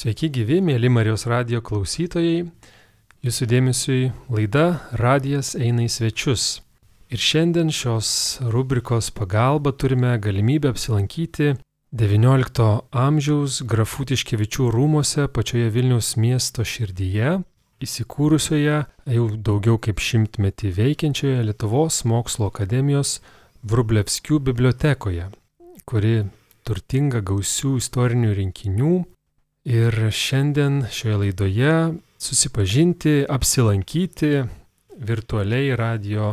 Sveiki gyvi, mėly Marijos radio klausytojai. Jūsų dėmesiui laida Radijas eina į svečius. Ir šiandien šios rubrikos pagalba turime galimybę apsilankyti XIX amžiaus grafutiškevičių rūmose pačioje Vilniaus miesto širdyje, įsikūrusioje jau daugiau kaip šimtmetį veikiančioje Lietuvos mokslo akademijos Vrublevskių bibliotekoje, kuri turtinga gausių istorinių rinkinių Ir šiandien šioje laidoje susipažinti, apsilankyti virtualiai radio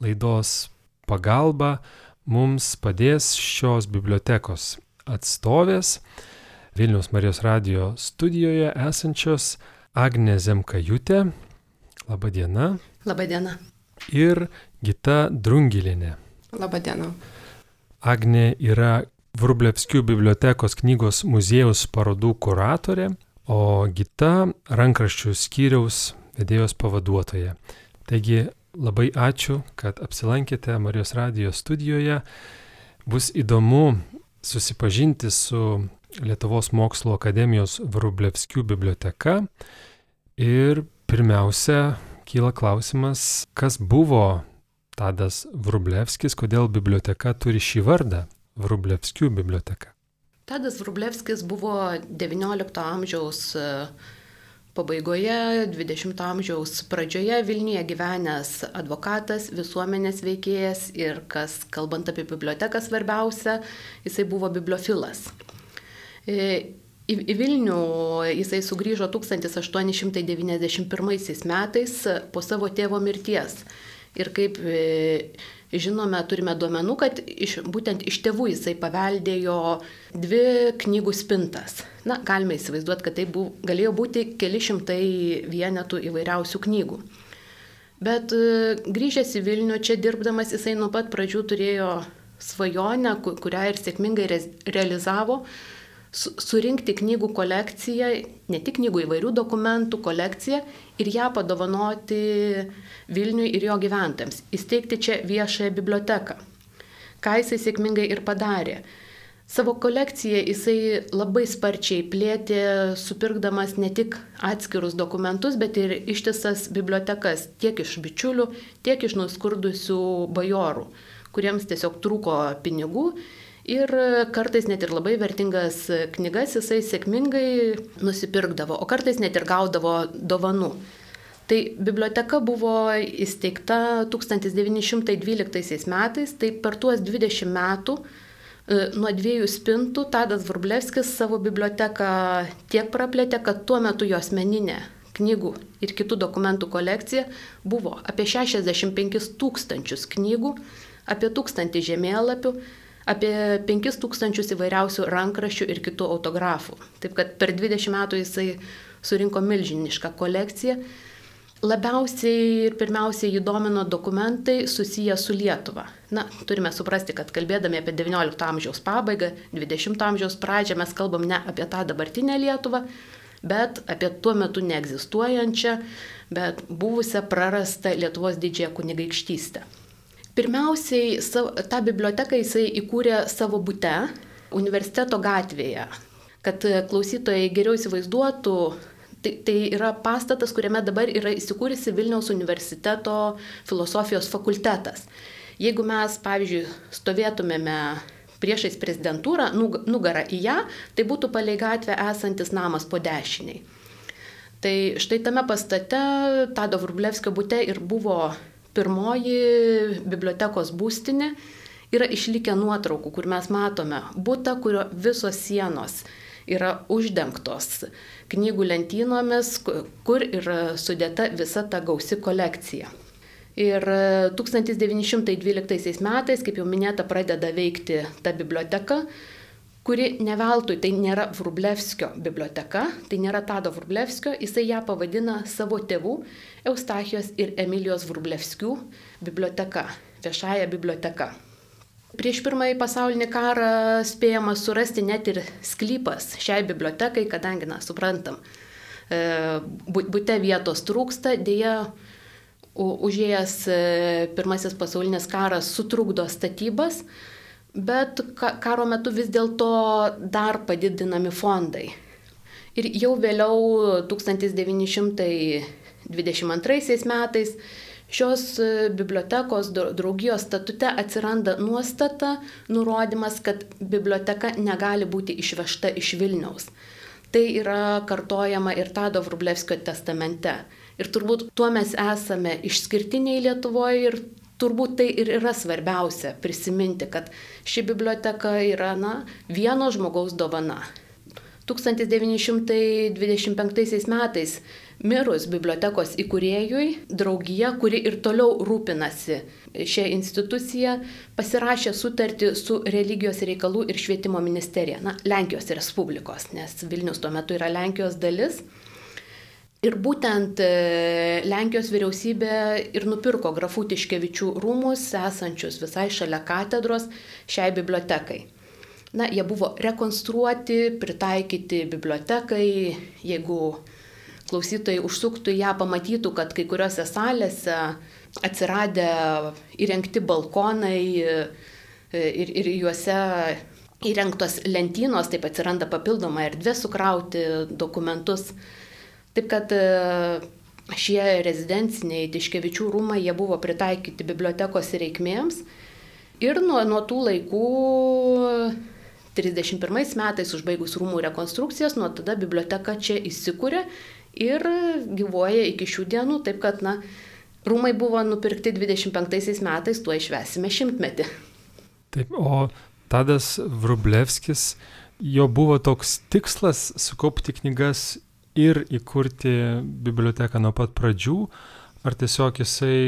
laidos pagalba mums padės šios bibliotekos atstovės Vilnius Marijos radio studijoje esančios Agne Zemkajutė. Labadiena. Labadiena. Ir Gita Drungilinė. Labadiena. Agne yra Vrublevskių bibliotekos knygos muziejaus parodų kuratorė, o Gita rankraščių skyriaus vedėjos pavaduotoja. Taigi labai ačiū, kad apsilankėte Marijos radijos studijoje. Bus įdomu susipažinti su Lietuvos mokslo akademijos Vrublevskių biblioteka. Ir pirmiausia, kyla klausimas, kas buvo Tadas Vrublevskis, kodėl biblioteka turi šį vardą. Vrublevskių biblioteka? Tadas Vrublevskis buvo XIX amžiaus e, pabaigoje, XX amžiaus pradžioje Vilniuje gyvenęs advokatas, visuomenės veikėjas ir kas, kalbant apie biblioteką svarbiausia, jisai buvo bibliofilas. E, į Vilnių jisai sugrįžo 1891 metais po savo tėvo mirties. Ir kaip e, žinome, turime duomenų, kad iš, būtent iš tėvų jisai paveldėjo dvi knygų spintas. Na, galime įsivaizduoti, kad tai buvo, galėjo būti keli šimtai vienetų įvairiausių knygų. Bet e, grįžęs į Vilnių, čia dirbdamas, jisai nuo pat pradžių turėjo svajonę, kurią ir sėkmingai realizavo, surinkti knygų kolekciją, ne tik knygų įvairių dokumentų kolekciją ir ją padovanoti Vilniui ir jo gyventojams, įsteigti čia viešąją biblioteką. Ką jisai sėkmingai ir padarė. Savo kolekciją jisai labai sparčiai plėtė, supirkdamas ne tik atskirus dokumentus, bet ir ištisas bibliotekas tiek iš bičiulių, tiek iš nuskurdusių bajorų, kuriems tiesiog trūko pinigų Ir kartais net ir labai vertingas knygas jisai sėkmingai nusipirkdavo, o kartais net ir gaudavo dovanų. Tai biblioteka buvo įsteigta 1912 metais, tai per tuos 20 metų e, nuo dviejų spintų Tadas Vrublevskis savo biblioteką tiek praplėtė, kad tuo metu jo asmeninė knygų ir kitų dokumentų kolekcija buvo apie 65 tūkstančius knygų, apie tūkstantį žemėlapių, apie 5000 įvairiausių rankraščių ir kitų autografų. Taip kad per 20 metų jisai surinko milžinišką kolekciją. Labiausiai ir pirmiausiai jį domino dokumentai susiję su Lietuva. Na, turime suprasti, kad kalbėdami apie XIX amžiaus pabaigą, XX amžiaus pradžią mes kalbam ne apie tą dabartinę Lietuvą, bet apie tuo metu neegzistuojančią, bet buvusią prarastą Lietuvos didžiąją kunigaikštystę. Pirmiausiai tą biblioteką jisai įkūrė savo bute universiteto gatvėje, kad klausytojai geriau įsivaizduotų, tai, tai yra pastatas, kuriame dabar yra įsikūrusi Vilniaus universiteto filosofijos fakultetas. Jeigu mes, pavyzdžiui, stovėtumėme priešais prezidentūrą, nugarą į ją, tai būtų palei gatvę esantis namas po dešiniai. Tai štai tame pastate Tado Vrublevskio būte ir buvo pirmoji bibliotekos būstinė yra išlikę nuotraukų, kur mes matome būtą, kurio visos sienos yra uždengtos knygų lentynomis, kur yra sudėta visa ta gausi kolekcija. Ir 1912 metais, kaip jau minėta, pradeda veikti ta biblioteka, kuri ne veltui tai nėra Vrublevskio biblioteka, tai nėra Tado Vrublevskio, jisai ją pavadina savo tėvų Eustachijos ir Emilijos Vrublevskių biblioteka, viešąją biblioteka. Prieš pirmąjį pasaulinį karą spėjama surasti net ir sklypas šiai bibliotekai, kadangi, na, suprantam, e, būte vietos trūksta, dėja, užėjęs e, pirmasis pasaulinis karas sutrukdo statybas, bet karo metu vis dėlto dar padidinami fondai. Ir jau vėliau 1922 metais šios bibliotekos draugijos statute atsiranda nuostata, nurodymas, kad biblioteka negali būti išvežta iš Vilniaus. Tai yra kartojama ir Tado Vrublevskio testamente. Ir turbūt tuo mes esame išskirtiniai Lietuvoje ir turbūt tai ir yra svarbiausia prisiminti, kad ši biblioteka yra na, vieno žmogaus dovana. 1925 metais mirus bibliotekos įkūrėjui, draugija, kuri ir toliau rūpinasi šią instituciją, pasirašė sutartį su religijos reikalų ir švietimo ministerija, na, Lenkijos Respublikos, nes Vilnius tuo metu yra Lenkijos dalis. Ir būtent e, Lenkijos vyriausybė ir nupirko grafų Tiškevičių rūmus, esančius visai šalia katedros, šiai bibliotekai. Na, jie buvo rekonstruoti, pritaikyti bibliotekai, jeigu klausytojai užsuktų ją, pamatytų, kad kai kuriuose salėse atsiradę įrengti balkonai e, ir, ir juose įrengtos lentynos, taip atsiranda papildoma erdvė sukrauti dokumentus. Taip kad e, šie rezidenciniai Tiškevičių rūmai, jie buvo pritaikyti bibliotekos reikmėms. Ir nuo, nuo tų laikų 31 metais užbaigus rūmų rekonstrukcijas, nuo tada biblioteka čia įsikūrė ir gyvuoja iki šių dienų. Taip kad, na, rūmai buvo nupirkti 25 metais, tuo išvesime šimtmetį. Taip, o Tadas Vrublevskis, jo buvo toks tikslas sukaupti knygas ir įkurti biblioteką nuo pat pradžių, ar tiesiog jisai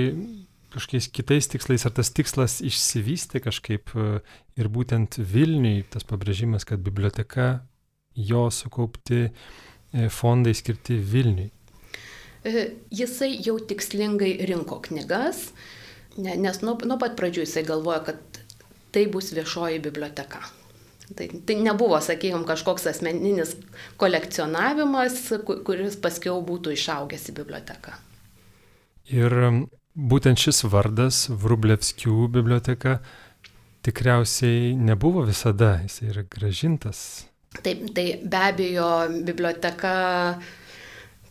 kažkokiais kitais tikslais, ar tas tikslas išsivystė kažkaip e, ir būtent Vilniui tas pabrėžimas, kad biblioteka jo sukaupti e, fondai skirti Vilniui. E, jisai jau tikslingai rinko knygas, nes nuo, nuo pat pradžių jisai galvoja, kad tai bus viešoji biblioteka. Tai, tai nebuvo, sakykime, kažkoks asmeninis kolekcionavimas, kuris paskiau būtų išaugęs į biblioteką. Ir um, būtent šis vardas, Vrublevskių biblioteka, tikriausiai nebuvo visada, jis yra gražintas. Taip, tai be abejo, biblioteka,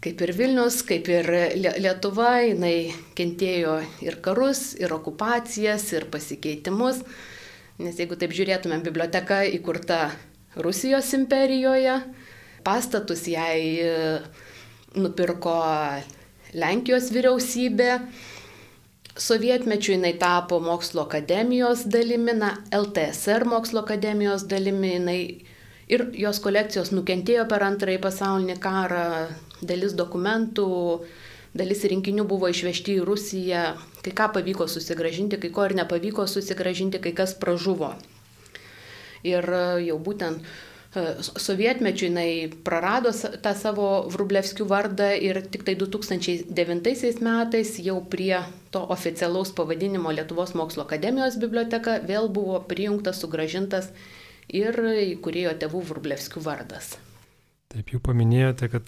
kaip ir Vilnius, kaip ir Lietuva, jinai kentėjo ir karus, ir okupacijas, ir pasikeitimus. Nes jeigu taip žiūrėtume, biblioteka įkurta Rusijos imperijoje, pastatus jai e, nupirko Lenkijos vyriausybė, sovietmečių jinai tapo mokslo akademijos dalimi, na, LTSR mokslo akademijos dalimi, jinai ir jos kolekcijos nukentėjo per antrąjį pasaulinį karą, dalis dokumentų dalis rinkinių buvo išvežti į Rusiją, kai ką pavyko susigražinti, kai ko ir nepavyko susigražinti, kai kas pražuvo. Ir e, jau būtent e, sovietmečių jinai prarado tą savo Vrublevskių vardą ir tik tai 2009 metais jau prie to oficialaus pavadinimo Lietuvos mokslo akademijos biblioteka vėl buvo prijungtas, sugražintas ir įkūrėjo tėvų Vrublevskių vardas. Taip jau paminėjote, kad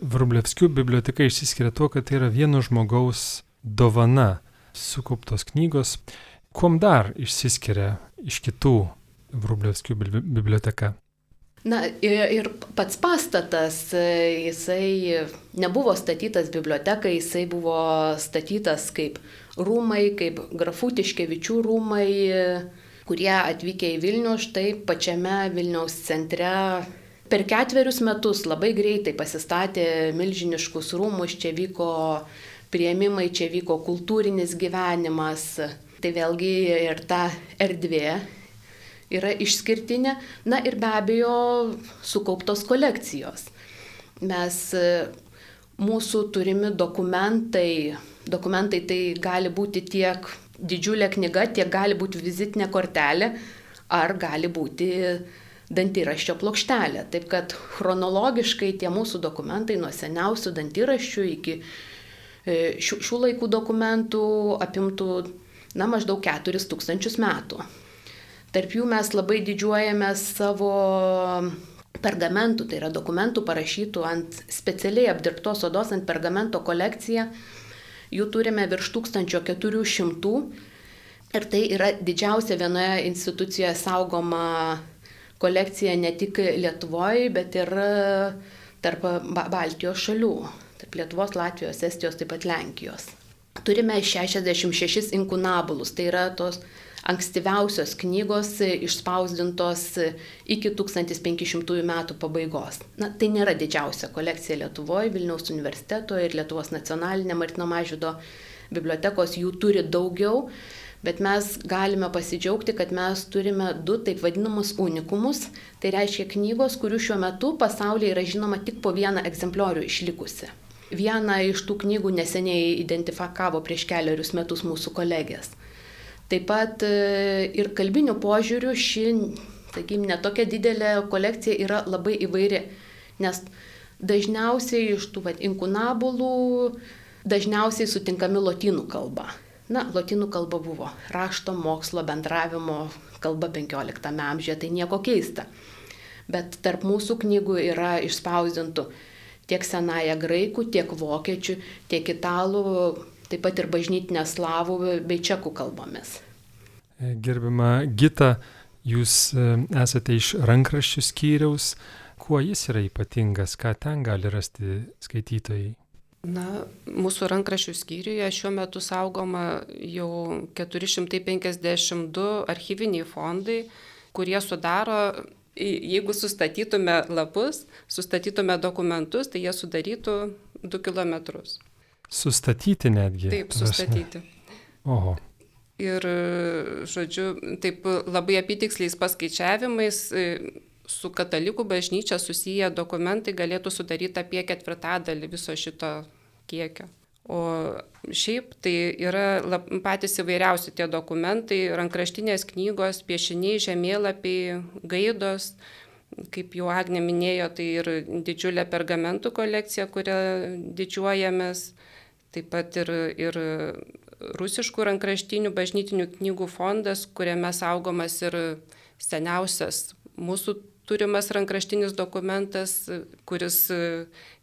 Vrublevskių biblioteka išsiskiria tuo, kad tai yra vieno žmogaus dovana sukauptos knygos. Kuom dar išsiskiria iš kitų Vrublevskių biblioteka? Na ir, ir pats pastatas, jisai nebuvo statytas bibliotekai, jisai buvo statytas kaip rūmai, kaip grafutiškevičių rūmai, kurie atvykę į Vilnių štai pačiame Vilniaus centre Per ketverius metus labai greitai pasistatė milžiniškus rūmus, čia vyko prieimimai, čia vyko kultūrinis gyvenimas. Tai vėlgi ir ta erdvė yra išskirtinė. Na ir be abejo sukauptos kolekcijos. Mes mūsų turimi dokumentai, dokumentai tai gali būti tiek didžiulė knyga, tiek gali būti vizitinė kortelė, ar gali būti dantyraščio plokštelę. Taip kad chronologiškai tie mūsų dokumentai nuo seniausių dantyraščių iki e, šių, šių laikų dokumentų apimtų na, maždaug 4000 metų. Tarp jų mes labai didžiuojamės savo pergamentų, tai yra dokumentų parašytų ant specialiai apdirbtos odos ant pergamento kolekciją. Jų turime virš 1400 ir tai yra didžiausia vienoje institucijoje saugoma kolekcija ne tik Lietuvoje, bet ir tarp Baltijos šalių, tarp Lietuvos, Latvijos, Estijos, taip pat Lenkijos. Turime 66 inkunabulus, tai yra tos ankstyviausios knygos išspausdintos iki 1500 metų pabaigos. Na, tai nėra didžiausia kolekcija Lietuvoje, Vilniaus universiteto ir Lietuvos nacionalinė Martino Mažydo bibliotekos jų turi daugiau, bet mes galime pasidžiaugti, kad mes turime du taip vadinamus unikumus. Tai reiškia knygos, kurių šiuo metu pasaulyje yra žinoma tik po vieną egzempliorių išlikusi. Vieną iš tų knygų neseniai identifikavo prieš keliarius metus mūsų kolegės. Taip pat e, ir kalbinių požiūrių ši, sakykime, netokia didelė kolekcija yra labai įvairi, nes dažniausiai iš tų vat, inkunabulų dažniausiai sutinkami lotynų kalba. Na, lotynų kalba buvo rašto, mokslo, bendravimo kalba 15 amžiuje, tai nieko keista. Bet tarp mūsų knygų yra išspausdintų tiek senąją graikų, tiek vokiečių, tiek italų, taip pat ir bažnytinę slavų bei čekų kalbomis. Gerbima Gita, jūs e, esate iš rankraščių skyriaus. Kuo jis yra ypatingas, ką ten gali rasti skaitytojai? Na, mūsų rankrašių skyriuje šiuo metu saugoma jau 452 archyviniai fondai, kurie sudaro, jeigu sustatytume lapus, sustatytume dokumentus, tai jie sudarytų 2 km. Sustatyti netgi. Taip, sustatyti. Oho. Ir, žodžiu, taip labai apitiksliais paskaičiavimais su katalikų bažnyčia susiję dokumentai galėtų sudaryti apie ketvirtadalį viso šito kiekio. O šiaip tai yra lab, patys įvairiausi tie dokumentai, rankraštinės knygos, piešiniai, žemėlapiai, gaidos, kaip jau Agne minėjo, tai ir didžiulė pergamentų kolekcija, kurią didžiuojamės, taip pat ir, ir rusiškų rankraštinių bažnytinių knygų fondas, kuriame saugomas ir seniausias mūsų turimas rankraštinis dokumentas, kuris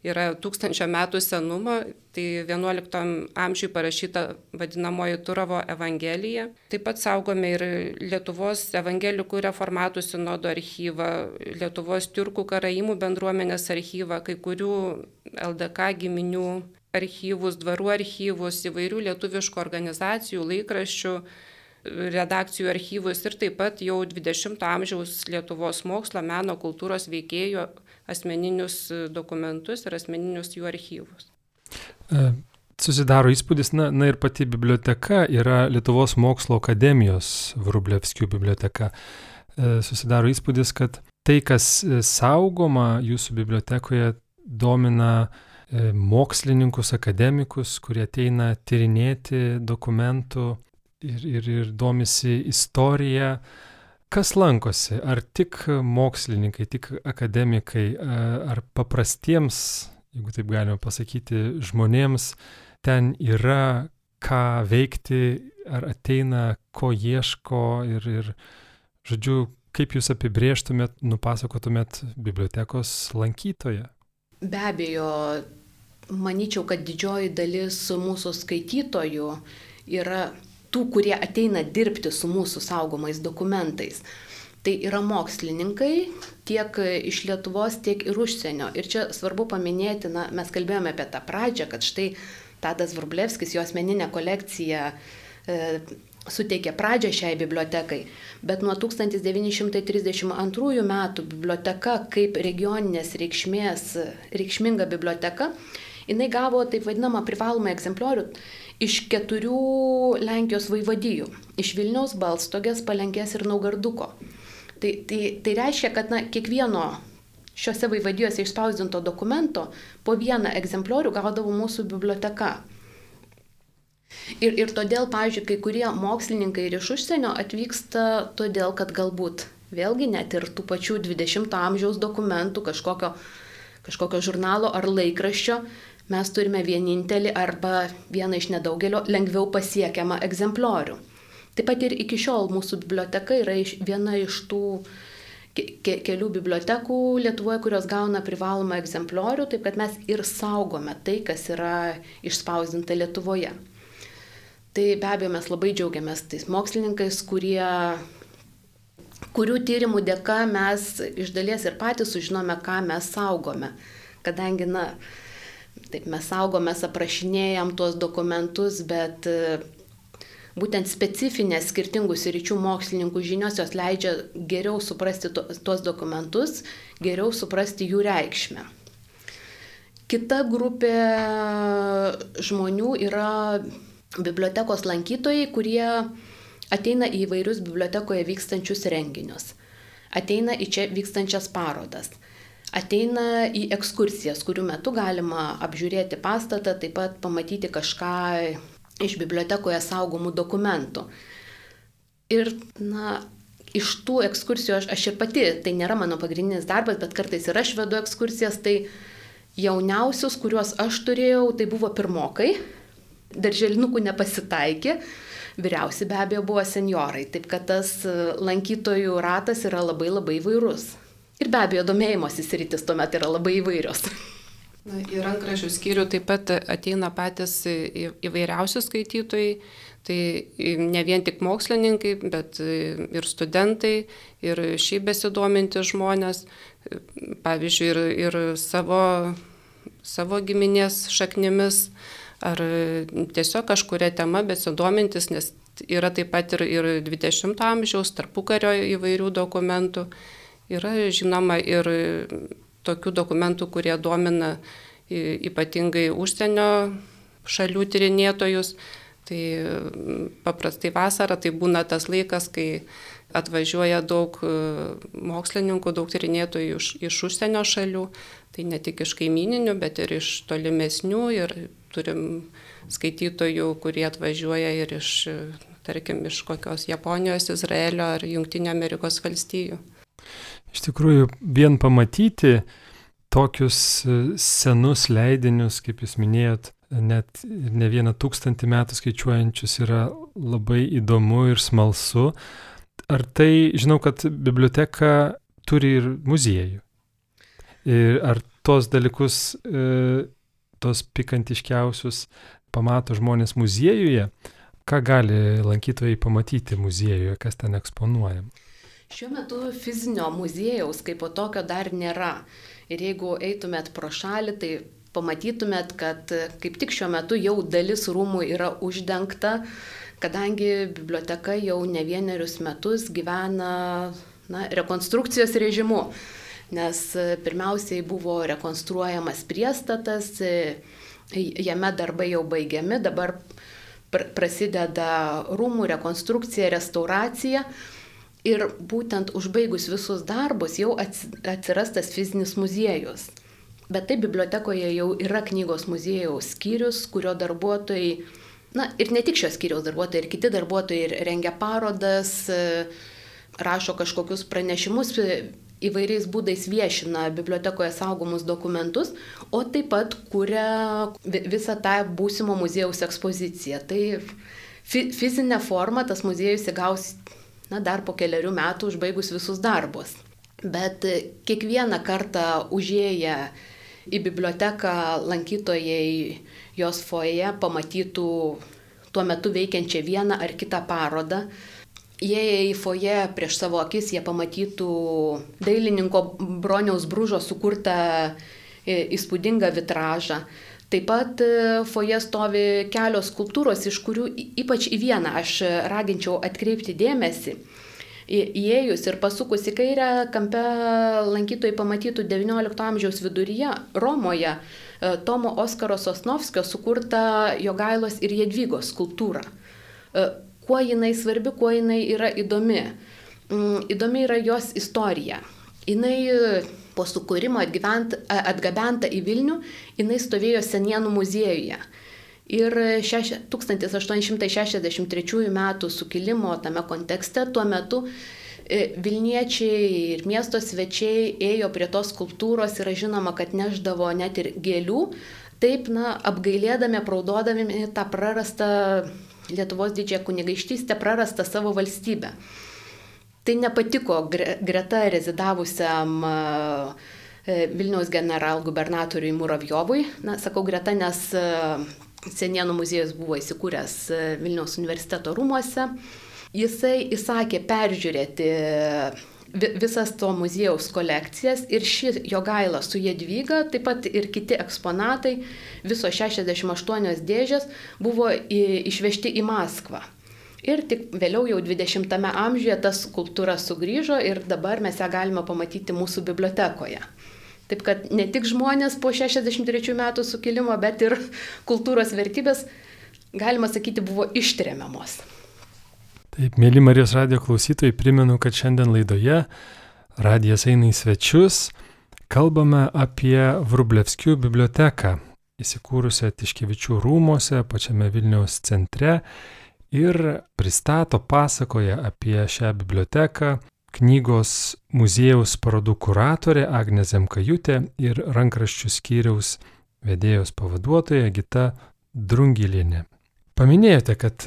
yra tūkstančio metų senumo, tai 11 amžiui parašyta vadinamoji Turovo Evangelija. Taip pat saugome ir Lietuvos evangelikų reformatų sinodo archyvą, Lietuvos turkų karaimų bendruomenės archyvą, kai kurių LDK giminių archyvus, dvarų archyvus, įvairių lietuviškų organizacijų, laikraščių redakcijų archyvus ir taip pat jau 20-ojo amžiaus Lietuvos mokslo, meno, kultūros veikėjų asmeninius dokumentus ir asmeninius jų archyvus. E, susidaro įspūdis, na, na ir pati biblioteka yra Lietuvos mokslo akademijos Vrublevskių biblioteka. E, susidaro įspūdis, kad tai, kas saugoma jūsų bibliotekoje, domina e, mokslininkus, akademikus, kurie ateina tyrinėti dokumentų ir, ir, ir domisi istorija. Kas lankosi? Ar tik mokslininkai, tik akademikai, ar paprastiems, jeigu taip galima pasakyti, žmonėms ten yra ką veikti, ar ateina, ko ieško ir, ir žodžiu, kaip jūs apibrieštumėt, nupasakotumėt bibliotekos lankytoje? Be abejo, manyčiau, kad didžioji dalis mūsų skaitytojų yra tų, kurie ateina dirbti su mūsų saugomais dokumentais. Tai yra mokslininkai tiek iš Lietuvos, tiek ir užsienio. Ir čia svarbu paminėti, na, mes kalbėjome apie tą pradžią, kad štai Tadas Vrublevskis, jo asmeninė kolekcija e, suteikė pradžią šiai bibliotekai, bet nuo 1932 metų biblioteka kaip regioninės reikšmės, reikšminga biblioteka, jinai gavo taip vadinamą privalomą egzempliorių iš keturių Lenkijos vaivadijų - iš Vilniaus, Balstogės, Palenkės ir Naugarduko. Tai, tai, tai reiškia, kad na, kiekvieno šiuose vaivadijose išspausdinto dokumento po vieną egzempliorių gaudavo mūsų biblioteka. Ir, ir todėl, pavyzdžiui, kai kurie mokslininkai ir iš užsienio atvyksta todėl, kad galbūt vėlgi net ir tų pačių 20-ojo amžiaus dokumentų, kažkokio, kažkokio žurnalo ar laikraščio mes turime vienintelį arba vieną iš nedaugelio lengviau pasiekiamą egzempliorių. Taip pat ir iki šiol mūsų biblioteka yra iš, viena iš tų ke kelių bibliotekų Lietuvoje, kurios gauna privalomą egzempliorių, taip kad mes ir saugome tai, kas yra išspausdinta Lietuvoje. Tai be abejo mes labai džiaugiamės tais mokslininkais, kurie, kurių tyrimų dėka mes iš dalies ir patys sužinome, ką mes saugome kadangi, na, taip mes saugomės, aprašinėjom tuos dokumentus, bet e, būtent specifinės skirtingų sričių mokslininkų žinios jos leidžia geriau suprasti tuos dokumentus, geriau suprasti jų reikšmę. Kita grupė žmonių yra bibliotekos lankytojai, kurie ateina į įvairius bibliotekoje vykstančius renginius, ateina į čia vykstančias parodas, ateina į ekskursijas, kurių metu galima apžiūrėti pastatą, taip pat pamatyti kažką iš bibliotekoje saugomų dokumentų. Ir, na, iš tų ekskursijų aš, aš ir pati, tai nėra mano pagrindinis darbas, bet kartais ir aš vedu ekskursijas, tai jauniausius, kuriuos aš turėjau, tai buvo pirmokai, darželinukų nepasitaikė, vyriausi be abejo buvo seniorai, taip kad tas lankytojų ratas yra labai labai vairus. Ir be abejo, domėjimosis rytis tuomet yra labai įvairios. Na, į rankrašių skyrių taip pat ateina patys įvairiausi skaitytojai, tai ne vien tik mokslininkai, bet ir studentai, ir šiaip besidominti žmonės, pavyzdžiui, ir, ir savo, savo giminės šaknimis, ar tiesiog kažkuria tema besidomintis, nes yra taip pat ir, ir 20-ojo amžiaus, tarpukario įvairių dokumentų. Yra žinoma ir tokių dokumentų, kurie domina ypatingai užsienio šalių tyrinėtojus. Tai paprastai vasara tai būna tas laikas, kai atvažiuoja daug e, mokslininkų, daug tyrinėtojų iš, iš užsienio šalių, tai ne tik iš kaimininių, bet ir iš tolimesnių ir turim skaitytojų, kurie atvažiuoja ir iš, tarkim, iš kokios Japonijos, Izraelio ar Junktinio Amerikos valstijų. Iš tikrųjų, vien pamatyti tokius e, senus leidinius, kaip jūs minėjot, net ne vieną tūkstantį metų skaičiuojančius yra labai įdomu ir smalsu. Ar tai, žinau, kad biblioteka turi ir muziejų. Ir ar tos dalykus, e, tos pikantiškiausius pamato žmonės muziejuje, ką gali lankytojai pamatyti muziejuje, kas ten eksponuojama? Šiuo metu fizinio muziejaus kaip po tokio dar nėra. Ir jeigu eitumėt pro šalį, tai pamatytumėt, kad kaip tik šiuo metu jau dalis rūmų yra uždengta, kadangi biblioteka jau ne vienerius metus gyvena na, rekonstrukcijos režimu. Nes pirmiausiai buvo rekonstruojamas priestatas, jame darbai jau baigiami, dabar prasideda rūmų rekonstrukcija, restauracija. Ir būtent užbaigus visus darbus jau atsiras tas fizinis muziejus. Bet taip bibliotekoje jau yra knygos muziejaus skyrius, kurio darbuotojai, na ir ne tik šios skyriaus darbuotojai, ir kiti darbuotojai rengia parodas, rašo kažkokius pranešimus, įvairiais būdais viešina bibliotekoje saugomus dokumentus, o taip pat kuria visą tą būsimo muziejaus ekspoziciją. Tai fizinę formą tas muziejus įgaus na, dar po keliarių metų užbaigus visus darbus. Bet kiekvieną kartą užėję į biblioteką lankytojai jos foje pamatytų tuo metu veikiančią vieną ar kitą parodą. Jei į foje prieš savo akis jie pamatytų dailininko broniaus brūžo sukurtą e, įspūdingą vitražą, Taip pat e, foje stovi kelios skulptūros, iš kurių ypač į vieną aš raginčiau atkreipti dėmesį. Įėjus ir pasukus į kairę kampe lankytojai pamatytų XIX amžiaus viduryje Romoje e, Tomo Oskaro Sosnovskio sukurtą Jogailos ir Jedvygos skulptūrą. E, kuo jinai svarbi, kuo jinai yra įdomi? Mm, įdomi yra jos istorija. Jinai po sukūrimo atgabenta į Vilnių, jinai stovėjo Senienų muziejuje. Ir 1863 m. sukilimo tame kontekste tuo metu e, Vilniečiai ir miesto svečiai ėjo prie tos skulptūros ir žinoma, kad neždavo net ir gėlių, taip, na, apgailėdami, apraudodami tą prarastą Lietuvos didžiąją kunigaikštystę, prarastą savo valstybę. Tai nepatiko greta rezidavusiam e, Vilniaus generalgubernatoriui Muravjovui. Na, sakau greta, nes e, Senienų muziejus buvo įsikūręs e, Vilniaus universiteto rūmuose. Jisai įsakė peržiūrėti visas to muziejaus kolekcijas ir ši jo gaila su Jedvyga, taip pat ir kiti eksponatai, viso 68 dėžės buvo išvežti į Maskvą. Ir tik vėliau jau 20-ame amžiuje tas kultūra sugrįžo ir dabar mes ją galime pamatyti mūsų bibliotekoje. Taip kad ne tik žmonės po 63 metų sukilimo, bet ir kultūros vertybės, galima sakyti, buvo ištremiamos. Taip, mėly Marijos radio klausytojai, primenu, kad šiandien laidoje radijas eina į svečius, kalbame apie Vrublevskių biblioteką, įsikūrusią Tiškevičių rūmose, pačiame Vilniaus centre ir pristato, pasakoja apie šią biblioteką knygos muziejaus parodų kuratorė Agne Zemkajutė ir rankraščių skyriaus vedėjos pavaduotoja Gita Drungilinė. Paminėjote, kad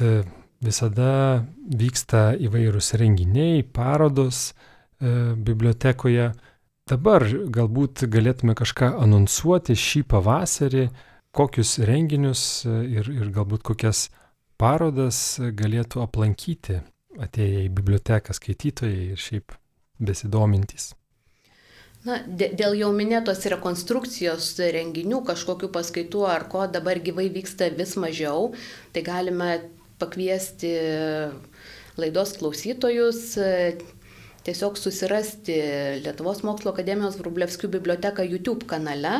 visada vyksta įvairūs renginiai, parodos e, bibliotekoje. Dabar galbūt galėtume kažką anonsuoti šį pavasarį, kokius renginius e, ir, ir galbūt kokias parodas galėtų aplankyti atėję į biblioteką skaitytojai ir šiaip besidomintys. Na, dėl jau minėtos rekonstrukcijos renginių, kažkokių paskaitų ar ko dabar gyvai vyksta vis mažiau, tai galime pakviesti laidos klausytojus tiesiog susirasti Lietuvos mokslo akademijos Vrublevskių biblioteką YouTube kanale,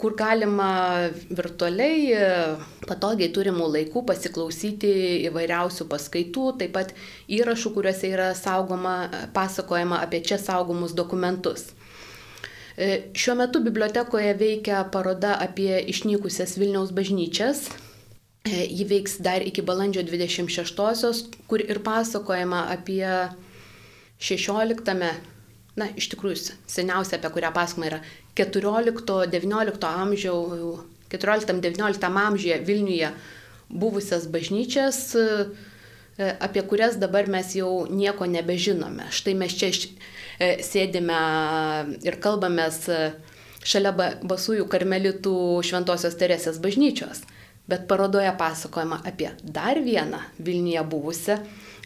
kur galima virtualiai patogiai turimų laikų pasiklausyti įvairiausių paskaitų, taip pat įrašų, kuriuose yra saugoma, pasakojama apie čia saugomus dokumentus. Šiuo metu bibliotekoje veikia paroda apie išnykusias Vilniaus bažnyčias, E, ji veiks dar iki balandžio 26-osios, kur ir pasakojama apie 16, na, iš tikrųjų, seniausia, apie kurią pasakojama yra 14-19 amžiaus, 14-19 amžiuje Vilniuje buvusias bažnyčias, e, apie kurias dabar mes jau nieko nebežinome. Štai mes čia e, sėdime ir kalbamės šalia Basųjų karmelitų Šventojios Teresės bažnyčios bet parodoje pasakojama apie dar vieną Vilniuje buvusią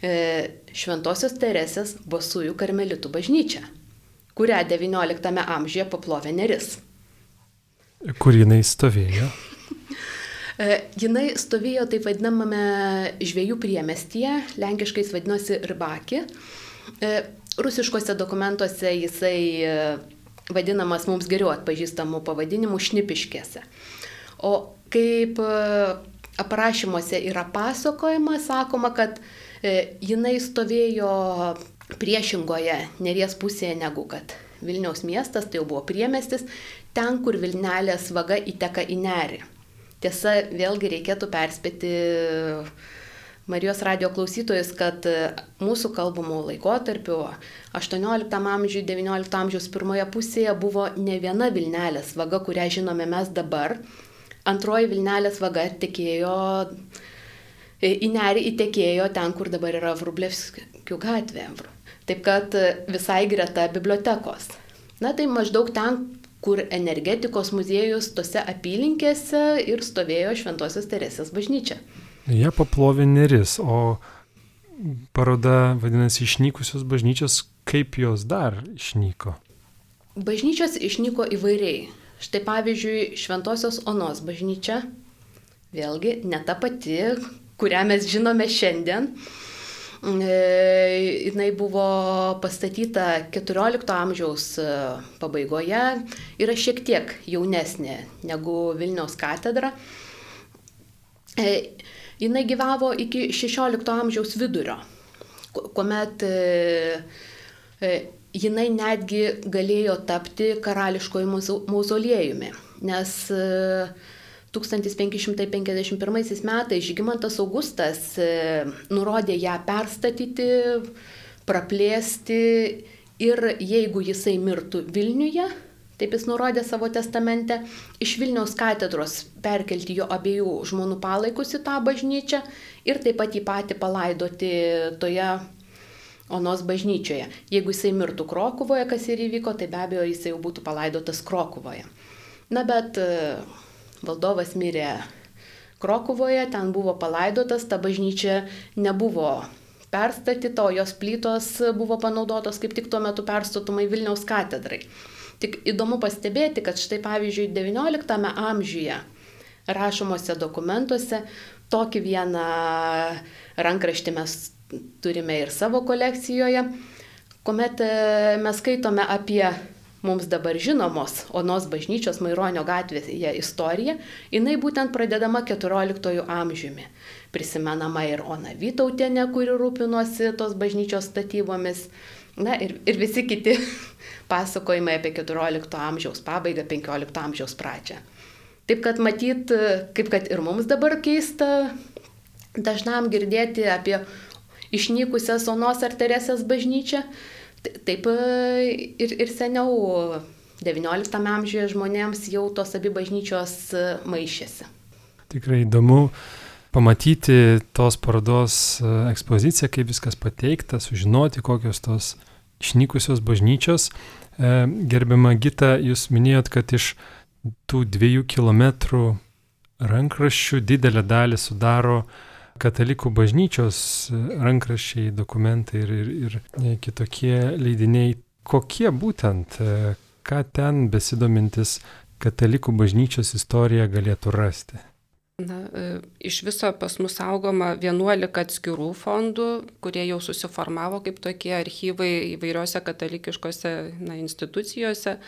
e, Šventojios Teresės Bosųjų karmelitų bažnyčią, kurią XIX amžiuje paplovė Neris. Kur jinai stovėjo? E, jinai stovėjo taip vadinamame žviejų priemestyje, lenkiškais vadinosi Ribaki. E, rusiškose dokumentuose jisai e, vadinamas mums geriau atpažįstamų pavadinimų šnipiškėse. O kaip aprašymuose yra pasakojama, sakoma, kad jinai stovėjo priešingoje neries pusėje negu kad Vilniaus miestas, tai jau buvo priemestis, ten, kur Vilnelės vaga įteka į nerį. Tiesa, vėlgi reikėtų perspėti Marijos radio klausytojus, kad mūsų kalbamų laikotarpiu 18 amžiuje, 19 amžiaus pirmoje pusėje buvo ne viena Vilnelės vaga, kurią žinome mes dabar, Antroji Vilnelės vaga tekėjo, į nerį įtekėjo ten, kur dabar yra Vrublevskių gatvė. Taip kad e, visai greta bibliotekos. Na tai maždaug ten, kur energetikos muziejus tose apylinkėse ir stovėjo Šventosios Teresės bažnyčia. Jie paplovė neris, o paroda vadinasi išnykusios bažnyčios, kaip jos dar išnyko? Bažnyčios išnyko įvairiai. Štai pavyzdžiui, Šventojios Onos bažnyčia, vėlgi ne ta pati, kurią mes žinome šiandien. E, jinai buvo pastatyta 14 amžiaus e, pabaigoje, yra šiek tiek jaunesnė negu Vilniaus katedra. E, jinai gyvavo iki 16 amžiaus vidurio, kuomet jinai netgi galėjo tapti karališkoju mauzoliejumi, nes 1551 e, metais Žygimantas Augustas e, nurodė ją perstatyti, praplėsti ir jeigu jisai mirtų Vilniuje, taip jis nurodė savo testamente, iš Vilniaus katedros perkelti jo abiejų žmonių palaikus į tą bažnyčią ir taip pat jį patį palaidoti toje Onos bažnyčioje. Jeigu jisai mirtų Krokuvoje, kas ir įvyko, tai be abejo jisai jau būtų palaidotas Krokuvoje. Na bet e, valdovas mirė Krokuvoje, ten buvo palaidotas, ta bažnyčia nebuvo perstatyta, o jos plytos buvo panaudotos kaip tik tuo metu perstatomai Vilniaus katedrai. Tik įdomu pastebėti, kad štai pavyzdžiui XIX amžiuje rašomose dokumentuose tokį vieną rankraštį mes turime ir savo kolekcijoje, kuomet e, mes skaitome apie mums dabar žinomos Onos bažnyčios Maironio gatvėje istorija, jinai būtent pradedama XIV amžiumi. Prisimenama ir Ona Vytautienė, kuri rūpinosi tos bažnyčios statybomis. Na ir, ir visi kiti pasakojimai apie XIV amžiaus pabaigą, XV amžiaus pradžią. Taip kad matyt, kaip kad ir mums dabar keista dažnam girdėti apie išnykusią Onos ar Teresės bažnyčią, Taip e, ir, ir seniau XIX amžiuje žmonėms jau tos abi bažnyčios e, maišėsi. Tikrai įdomu pamatyti tos parodos e, ekspoziciją, kaip viskas pateikta, sužinoti, kokios tos išnykusios bažnyčios. Gerbiama Gita, jūs minėjot, kad iš tų dviejų kilometrų rankraščių didelę dalį sudaro katalikų bažnyčios rankraščiai, dokumentai ir, ir, ir e, kitokie leidiniai. Kokie būtent, e, ką ten besidomintis katalikų bažnyčios istorija galėtų rasti? Na, e, iš viso pas mus saugoma 11 atskirų fondų, kurie jau susiformavo kaip tokie archyvai įvairiose katalikiškose na, institucijose.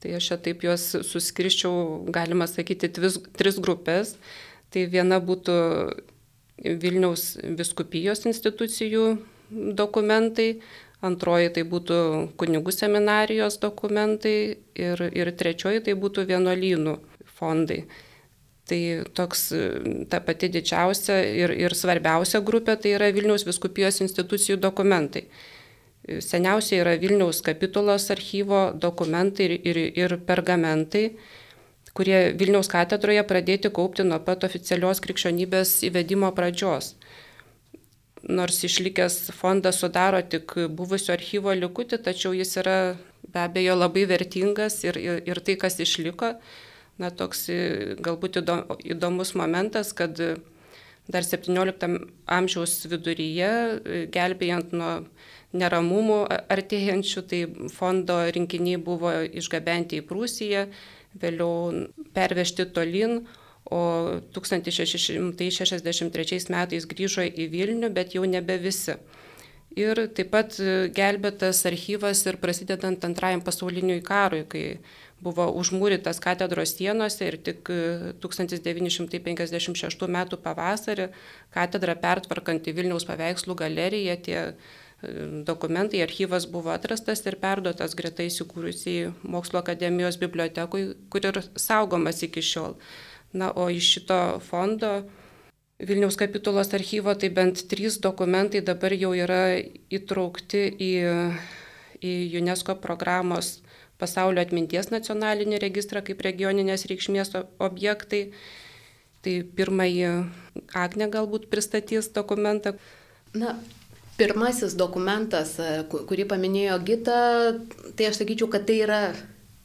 Tai aš čia taip juos suskirščiau, galima sakyti, tvis, tris grupės. Tai viena būtų Vilniaus viskupijos institucijų dokumentai, antroji tai būtų kunigų seminarijos dokumentai ir, ir trečioji tai būtų vienuolynų fondai. Tai toks ta pati didžiausia ir, ir svarbiausia grupė tai yra Vilniaus viskupijos institucijų dokumentai. Seniausiai yra Vilniaus kapitulos archyvo dokumentai ir, ir, ir pergamentai kurie Vilniaus katedroje pradėti kaupti nuo pat oficialios krikščionybės įvedimo pradžios. Nors išlikęs fondas sudaro tik buvusio archyvo likutį, tačiau jis yra be abejo labai vertingas ir, ir, ir tai, kas išliko, na toks galbūt įdomus momentas, kad dar 17 amžiaus viduryje, gelbėjant nuo neramumų artėjančių, tai fondo rinkiniai buvo išgabenti į Prūsiją vėliau pervežti tolin, o 1663 metais grįžo į Vilnių, bet jau nebe visi. Ir taip pat gelbėtas archyvas ir prasidedant antrajam pasauliniui karui, kai buvo užmūrytas katedros sienose ir tik 1956 m. pavasarį katedra pertvarkant į Vilniaus paveikslų galeriją tie dokumentai, archyvas buvo atrastas ir perduotas greta įsikūrusiai Mokslo akademijos bibliotekui, kur ir saugomas iki šiol. Na, o iš šito fondo Vilniaus kapitulos archyvo tai bent trys dokumentai dabar jau yra įtraukti į, į UNESCO programos pasaulio atminties nacionalinį registrą kaip regioninės reikšmės objektai. Tai pirmąjį Agne galbūt pristatys dokumentą. Na, Pirmasis dokumentas, e, kurį paminėjo Gita, tai aš sakyčiau, kad tai yra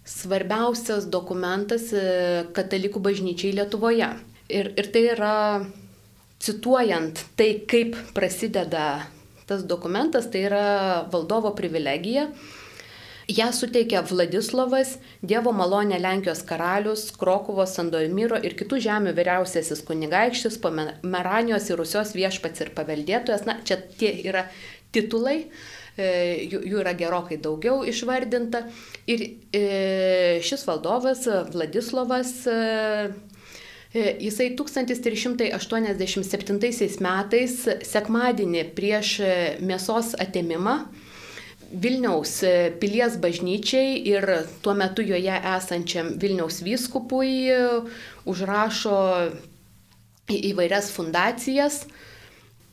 svarbiausias dokumentas e, katalikų bažnyčiai Lietuvoje. Ir, ir tai yra, cituojant tai, kaip prasideda tas dokumentas, tai yra valdovo privilegija Ja suteikė Vladislavas, Dievo malonė Lenkijos karalius, Krokuvos, Sandomiro ir kitų žemių vyriausiasis kunigaikštis, Pomeranijos ir Rusios viešpats ir paveldėtojas. Na, čia tie yra titulai, e, jų, jų yra gerokai daugiau išvardinta. Ir e, šis valdovas, Vladislavas, e, Jisai 1387 metais, sekmadienį prieš mėsos atimimą, Vilniaus e, pilies bažnyčiai ir tuo metu joje esančiam Vilniaus vyskupui e, užrašo įvairias fundacijas,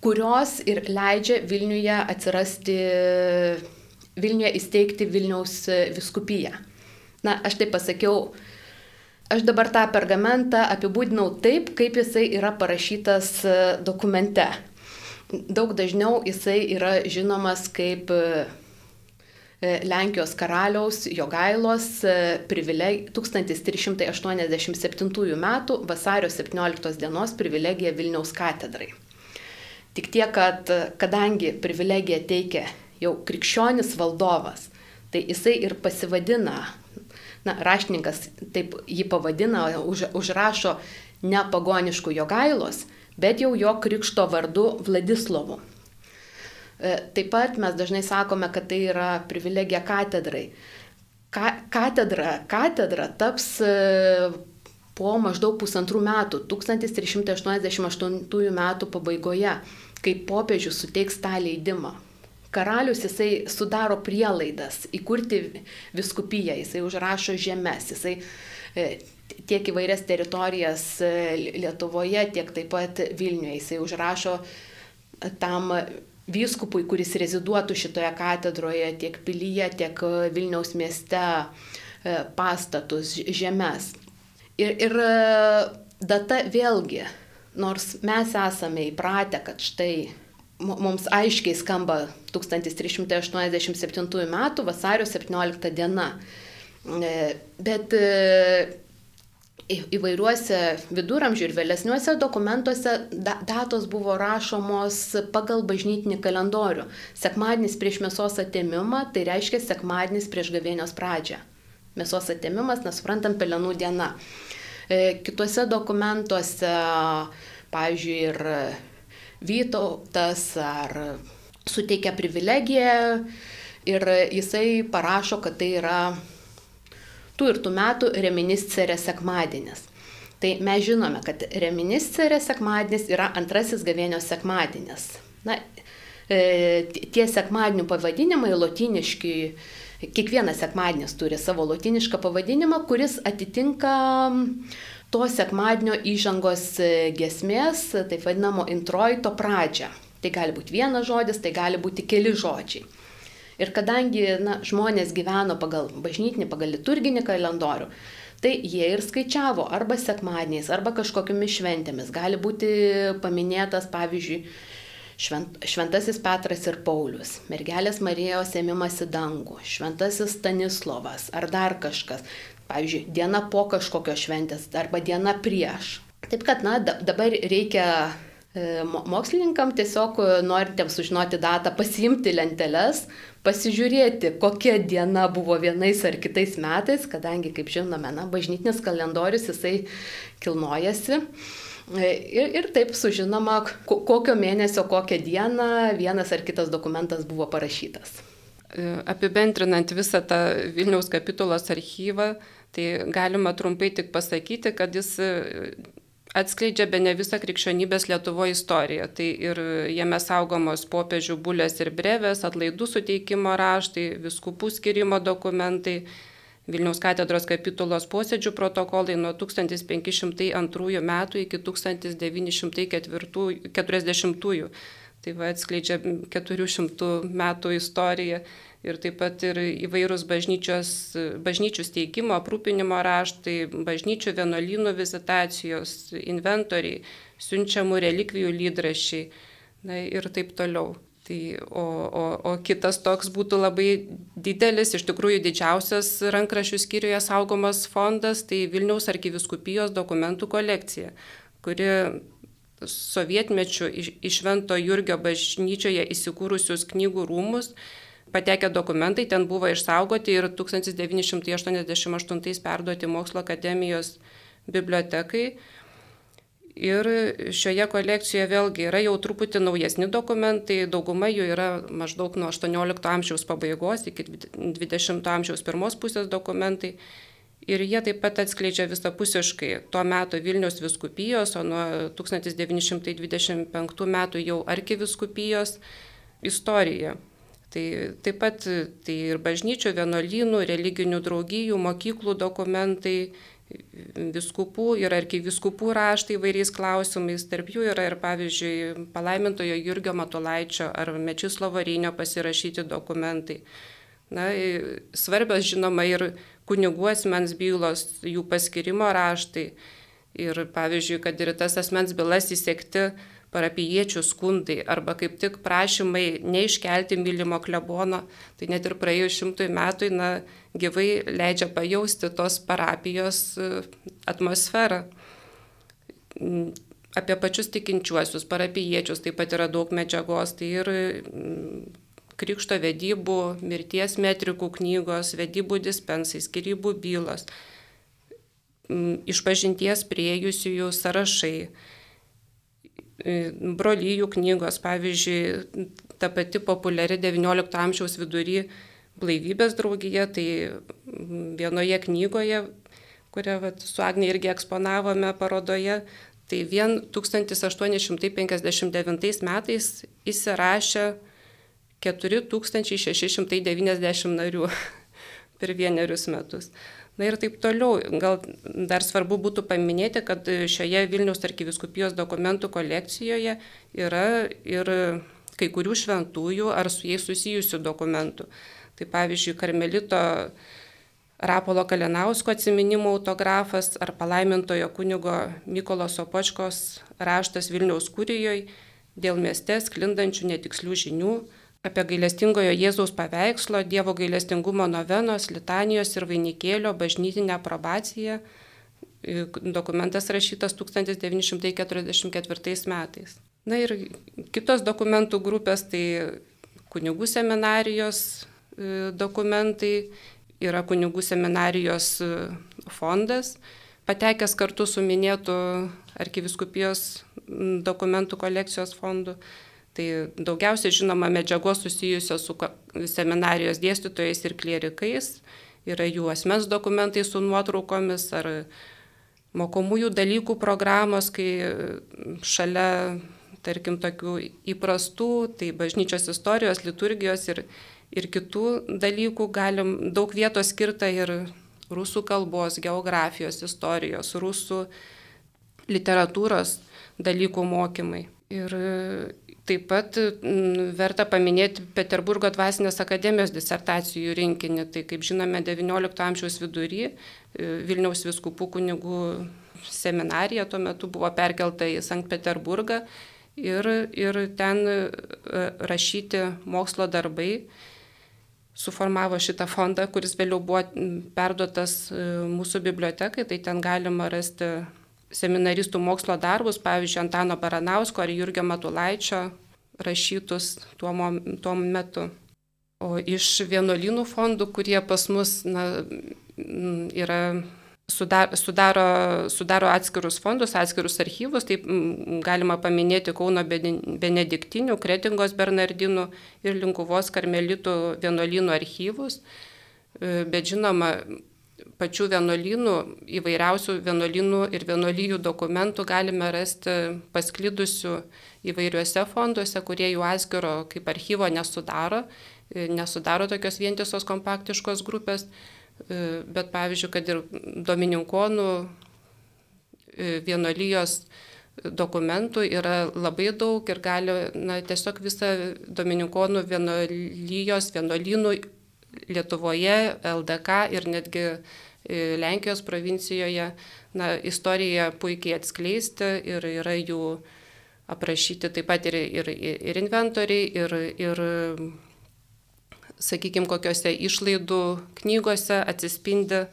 kurios ir leidžia Vilniuje atsirasti, Vilniuje įsteigti Vilniaus e, viskupiją. Na, aš taip pasakiau, aš dabar tą pergamentą apibūdinau taip, kaip jisai yra parašytas dokumente. Daug dažniau jisai yra žinomas kaip Lenkijos karaliaus Jogailos e, privileg... 1387 m. vasario 17 dienos privilegija Vilniaus katedrai. Tik tiek, kad kadangi privilegiją teikia jau krikščionis valdovas, tai jisai ir pasivadina, na, raštininkas taip jį pavadina, už, užrašo ne pagoniškų jogailos, bet jau jo krikšto vardu Vladislovu. E, taip pat mes dažnai sakome, kad tai yra privilegija katedrai. Ka katedra, katedra taps e, po maždaug pusantrų metų, 1388 metų pabaigoje, kai popiežius suteiks tą leidimą. Karalius jisai sudaro prielaidas įkurti viskupiją, jisai užrašo žemės, jisai e, tiek įvairias teritorijas Lietuvoje, tiek taip pat Vilniuje, jisai užrašo tam vyskupui, kuris reziduotų šitoje katedroje, tiek pilyje, tiek Vilniaus mieste pastatus, žemės. Ir, ir data vėlgi, nors mes esame įpratę, kad štai mums aiškiai skamba 1387 m. vasario 17 diena, e, bet e, įvairiuose viduramžių ir vėlesniuose dokumentuose datos buvo rašomos pagal bažnytinį kalendorių. Sekmadienis prieš mėsos atėmimą, tai reiškia sekmadienis prieš gavėnios pradžią. Mėsos atėmimas, nesuprantam, pelenų diena. E, kituose dokumentuose, pavyzdžiui, ir Vytautas ar suteikia privilegiją ir jisai parašo, kad tai yra tų ir tų metų reminiscerė sekmadienis. Tai mes žinome, kad reminiscerė sekmadienis yra antrasis gavėnios sekmadienis. Na, e, tie sekmadienių pavadinimai lotiniški kiekvienas sekmadienis turi savo latinišką pavadinimą, kuris atitinka to sekmadienio įžangos e, gesmės, taip vadinamo introito pradžią. Tai gali būti vienas žodis, tai gali būti keli žodžiai. Ir kadangi na, žmonės gyveno pagal bažnytinį, pagal liturginį kalendorių, tai jie ir skaičiavo arba sekmadieniais, arba kažkokiamis šventėmis. Gali būti paminėtas, pavyzdžiui, Švent, šventasis Petras ir Paulius, mergelės Marijos ėmimas į dangų, šventasis Stanislovas ar dar kažkas, pavyzdžiui, diena po kažkokio šventės arba diena prieš. Taip kad, na, dabar reikia e, mokslininkam tiesiog norintiems sužinoti datą, pasiimti lenteles, pasižiūrėti, kokia diena buvo vienais ar kitais metais, kadangi, kaip žinome, na, bažnytinis kalendorius jisai kilnojasi. Ir, ir taip sužinoma, kokio mėnesio, kokią dieną vienas ar kitas dokumentas buvo parašytas. E, apibendrinant visą tą Vilniaus kapitulos archyvą, tai galima trumpai tik pasakyti, kad jis e, atskleidžia be ne visą krikščionybės Lietuvo istoriją. Tai ir jame saugomos popiežių bulės ir brevės, atlaidų suteikimo raštai, viskupų skirimo dokumentai, Vilniaus katedros kapitulos posėdžių protokolai nuo 1502 metų iki 1940. Tai va atskleidžia 400 metų istoriją ir taip pat ir įvairūs bažnyčių steigimo, aprūpinimo raštai, bažnyčių vienuolynų vizitacijos, inventoriai, siunčiamų relikvijų lydrašiai na, ir taip toliau. Tai, o, o, o kitas toks būtų labai didelis, iš tikrųjų didžiausias rankrašių skyriuje saugomas fondas, tai Vilniaus arkiviskupijos dokumentų kolekcija, kuri sovietmečių iš Švento Jurgio bažnyčioje įsikūrusius knygų rūmus patekę dokumentai ten buvo išsaugoti ir 1988 perduoti Mokslo akademijos bibliotekai. Ir šioje kolekcijoje vėlgi yra jau truputį naujesni dokumentai, dauguma jų yra maždaug nuo 18 amžiaus pabaigos iki 20 amžiaus pirmos pusės dokumentai. Ir jie taip pat atskleidžia visapusiškai tuo metu Vilnius viskupijos, o nuo 1925 metų jau arkiviskupijos istoriją. Tai taip pat tai ir bažnyčių, vienuolynų, religinių draugijų, mokyklų dokumentai, viskupų ir arkiviskupų raštai įvairiais klausimais. Tarp jų yra ir, pavyzdžiui, palaimintojo Jurgio Matulaičio ar Mečislovo Rynio pasirašyti dokumentai. Na, svarbios, žinoma, ir kunigų asmens bylos, jų paskirimo raštai. Ir, pavyzdžiui, kad ir tas asmens bylas įsėkti parapiečių skundai arba kaip tik prašymai neiškelti mylimo klebono, tai net ir praėjus šimtui metų, na, gyvai leidžia pajausti tos parapijos e, atmosferą. apie pačius tikinčiuosius, parapiečius taip pat yra daug medžiagos, tai ir mm, krikšto vedybų, mirties metrikų knygos, vedybų dispensai, skirybų bylos, mm, išpažinties priejusiųjų sąrašai, brolyjų knygos, pavyzdžiui, ta pati populiari XIX amžiaus vidury blaivybės draugija, tai vienoje knygoje, kurią vat, su Agne irgi eksponavome parodoje, Tai vien 1859 metais įsirašė 4690 narių per vienerius metus. Na ir taip toliau. Gal dar svarbu būtų paminėti, kad šioje Vilniaus arkiviskupijos dokumentų kolekcijoje yra ir kai kurių šventųjų ar su jais susijusių dokumentų. Tai pavyzdžiui, Karmelito Rapolo Kalinausko atsiminimų autografas ar palaimintojo kunigo Mykolo Sopočkos raštas Vilniaus kūrijoje dėl mieste sklindančių netikslių žinių apie gailestingojo Jėzaus paveikslo, Dievo gailestingumo novenos, litanijos ir vainikėlio bažnytinę aprobaciją. Dokumentas rašytas 1944 metais. Na ir kitos dokumentų grupės, tai kunigų seminarijos dokumentai yra kunigų seminarijos fondas, patekęs kartu su minėtu arkiviskupijos dokumentų kolekcijos fondu. Tai daugiausiai žinoma medžiagos susijusios su seminarijos dėstytojais ir klierikais, yra jų asmens dokumentai su nuotraukomis ar mokomųjų dalykų programos, kai šalia, tarkim, tokių įprastų, tai bažnyčios istorijos, liturgijos ir ir kitų dalykų galim daug vietos skirta ir rusų kalbos, geografijos, istorijos, rusų literatūros dalykų mokymai. Ir taip pat verta paminėti Peterburgo dvasinės akademijos disertacijų rinkinį. Tai kaip žinome, XIX amžiaus vidury e, Vilniaus viskupų kunigų seminarija tuo metu buvo perkelta į Sankt Peterburgą ir, ir ten e, rašyti mokslo darbai suformavo šitą fondą, kuris vėliau buvo perduotas e, mūsų bibliotekai, tai ten galima rasti seminaristų mokslo darbus, pavyzdžiui, Antano Baranausko ar Jurgio Matulaičio rašytus tuo, tuo metu. O iš vienuolynų fondų, kurie pas mus na, yra sudaro, sudaro, sudaro atskirus fondus, atskirus archyvus, taip galima paminėti Kauno Benediktinių, Kretingos Bernardinų ir Linkuvos Karmelitų vienuolynų archyvus, e, bet žinoma, pačių vienuolynų, įvairiausių vienuolynų ir vienuolyjų dokumentų galime rasti pasklidusių įvairiuose fonduose, kurie jų atskiro kaip archyvo nesudaro, e, nesudaro tokios vientisos kompaktiškos grupės. E, bet pavyzdžiui, kad ir Domininkonų e, vienolyjos dokumentų yra labai daug ir gali na, tiesiog visą Domininkonų vienolyjos, vienolynų Lietuvoje, LDK ir netgi Lenkijos provincijoje. Na, istoriją puikiai atskleisti ir yra jų aprašyti taip pat ir, ir, ir inventoriai, ir, ir sakykime, kokiuose išlaidų knygose atsispindi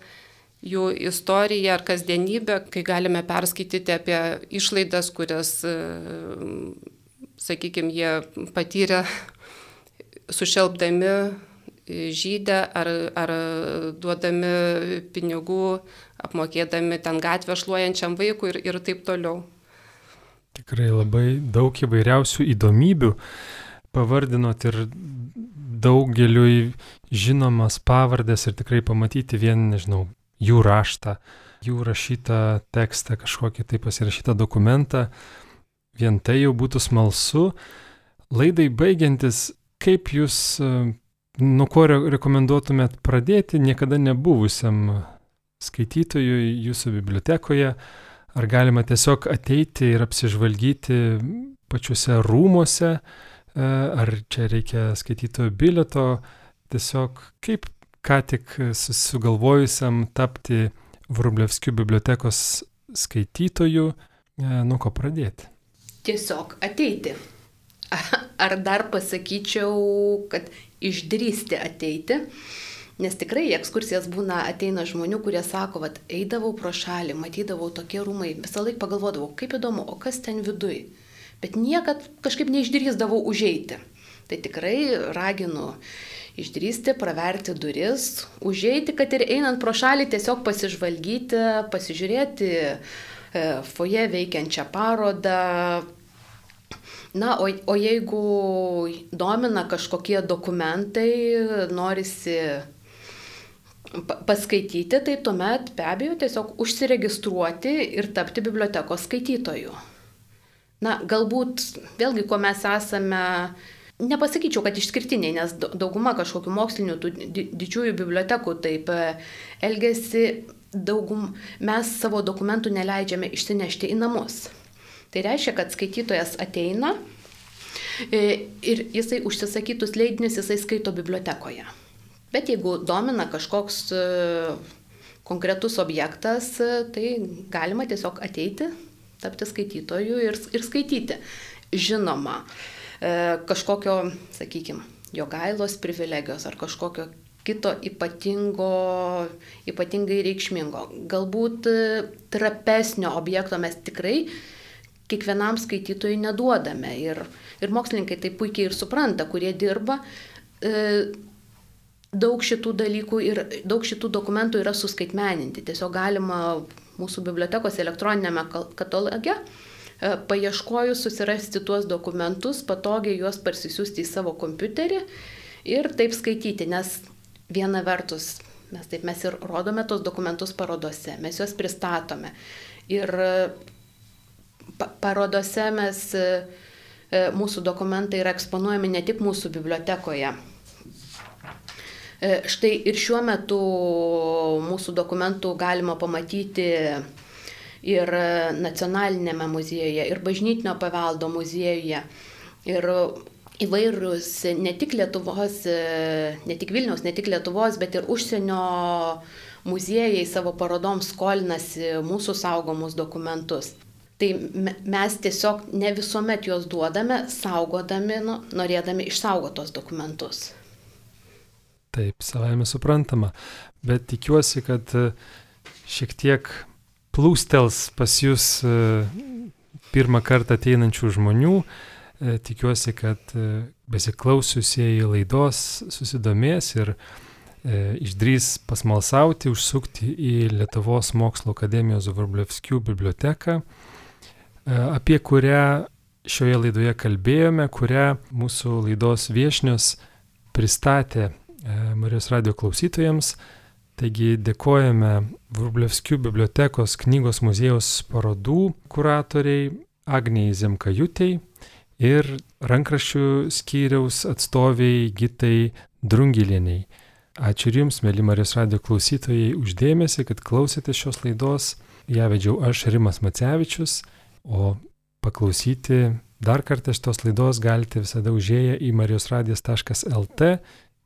jų istorija ar kasdienybė, kai galime perskaityti apie išlaidas, kurias, e, sakykime, jie patyrė sušelbdami žydę ar, ar duodami pinigų, apmokėdami ten gatvę šluojančiam vaikui ir, ir taip toliau. Tikrai labai daug įvairiausių įdomybių pavardinot ir daugeliui žinomas pavardės ir tikrai pamatyti vien, nežinau, jų raštą, jų rašytą tekstą, kažkokį tai pasirašytą dokumentą, vien tai jau būtų smalsu. Laidai baigiantis, kaip jūs, nuo ko rekomenduotumėt pradėti? Niekada nebuvusiam skaitytojui jūsų bibliotekoje, ar galima tiesiog ateiti ir apsižvalgyti pačiuose rūmuose, E, ar čia reikia skaitytojo bileto, tiesiog kaip ką tik susigalvojusiam tapti Vrublevskių bibliotekos skaitytoju, e, nuo ko pradėti? Tiesiog ateiti. Ar dar pasakyčiau, kad išdrysti ateiti. Nes tikrai į ekskursijas būna ateina žmonių, kurie sako, kad eidavau pro šalį, matydavau tokie rūmai, visą laiką pagalvodavau, kaip įdomu, o kas ten viduj. Bet niekad kažkaip neišdrįsdavau užeiti. Tai tikrai raginu išdrysti, praverti duris, užeiti, kad ir einant pro šalį tiesiog pasižvalgyti, pasižiūrėti e, foje veikiančią parodą, Na, o, o jeigu domina kažkokie dokumentai, norisi paskaityti, tai tuomet be abejo tiesiog užsiregistruoti ir tapti bibliotekos skaitytoju. Na, galbūt vėlgi, kuo mes esame, nepasakyčiau, kad išskirtiniai, nes dauguma kažkokių mokslinių didžiųjų bibliotekų taip elgesi, daugum mes savo dokumentų neleidžiame išsinešti į namus. Tai reiškia, kad skaitytojas ateina e, ir jisai užsisakytus leidinius jisai skaito bibliotekoje. Bet jeigu domina kažkoks e, konkretus objektas, e, tai galima tiesiog ateiti, tapti skaitytoju ir, ir skaityti. Žinoma, kažkokio, sakykime, jo gailos privilegijos ar kažkokio kito ypatingo, ypatingai reikšmingo. Galbūt trapesnio objekto mes tikrai kiekvienam skaitytojui neduodame. Ir, ir mokslininkai tai puikiai ir supranta, kurie dirba. E, daug šitų dalykų ir daug šitų dokumentų yra suskaitmeninti. Tiesiog galima mūsų bibliotekos elektroninėme kataloge e, paieškojus susirasti tuos dokumentus, patogiai juos parsisiųsti į savo kompiuterį ir taip skaityti, nes viena vertus mes taip mes ir rodome tos dokumentus parodose, mes juos pristatome. Ir parodose mes, e, e, mūsų dokumentai yra eksponuojami ne tik mūsų bibliotekoje. E, štai ir šiuo metu mūsų dokumentų galima pamatyti ir nacionalinėme muziejuje, ir bažnytinio paveldo muziejuje. Ir įvairūs ne tik Lietuvos, ne tik Vilniaus, ne tik Lietuvos, bet ir užsienio muziejai savo parodoms skolinasi mūsų saugomus dokumentus. Tai mes tiesiog ne visuomet juos duodame, saugodami, nu, norėdami išsaugotos dokumentus. Taip, savame suprantama, bet tikiuosi, kad e, šiek tiek plūstels pas jūs e, pirmą kartą ateinančių žmonių. E, tikiuosi, kad besiklausiusieji laidos susidomės ir išdrys pasmalsauti, užsukti į Lietuvos mokslo akademijos Vrublevskių biblioteką apie kurią šioje laidoje kalbėjome, kurią mūsų laidos viešnios pristatė e, Marijos radio klausytojams. Taigi dėkojame Vrublevskių bibliotekos knygos muziejaus parodų kuratoriai Agnijai Zemkajutei ir rankraščių skyriaus atstoviai Gitai Drungilieniai. Ačiū ir Jums, mėly Marijos radio klausytojai, uždėmesi, kad klausėte šios laidos. Ja vedžiau aš Rimas Macevičius. O paklausyti dar kartą šitos laidos galite visada užėję į marijosradijas.lt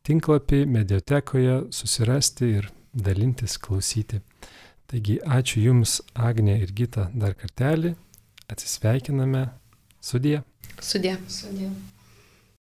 tinklapį mediotekoje susirasti ir dalintis, klausyti. Taigi ačiū Jums, Agnė ir Gita, dar kartelį. Atsisveikiname. Sudie. Sudie. Sudie.